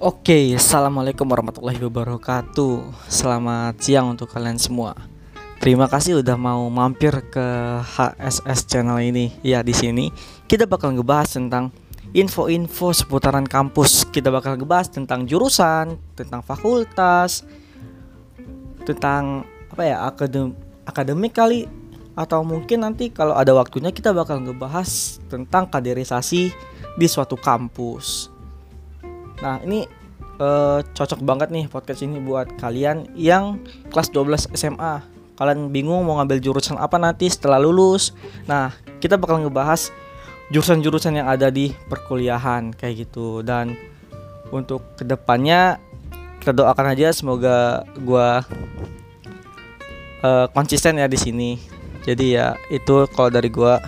Oke, assalamualaikum warahmatullahi wabarakatuh. Selamat siang untuk kalian semua. Terima kasih udah mau mampir ke HSS channel ini. Ya, di sini kita bakal ngebahas tentang info-info seputaran kampus. Kita bakal ngebahas tentang jurusan, tentang fakultas, tentang apa ya akadem akademik kali atau mungkin nanti kalau ada waktunya kita bakal ngebahas tentang kaderisasi di suatu kampus. Nah, ini uh, cocok banget nih podcast ini buat kalian yang kelas 12 SMA. Kalian bingung mau ngambil jurusan apa nanti setelah lulus. Nah, kita bakal ngebahas jurusan-jurusan yang ada di perkuliahan kayak gitu dan untuk ke depannya kita doakan aja semoga gua uh, konsisten ya di sini. Jadi ya itu kalau dari gua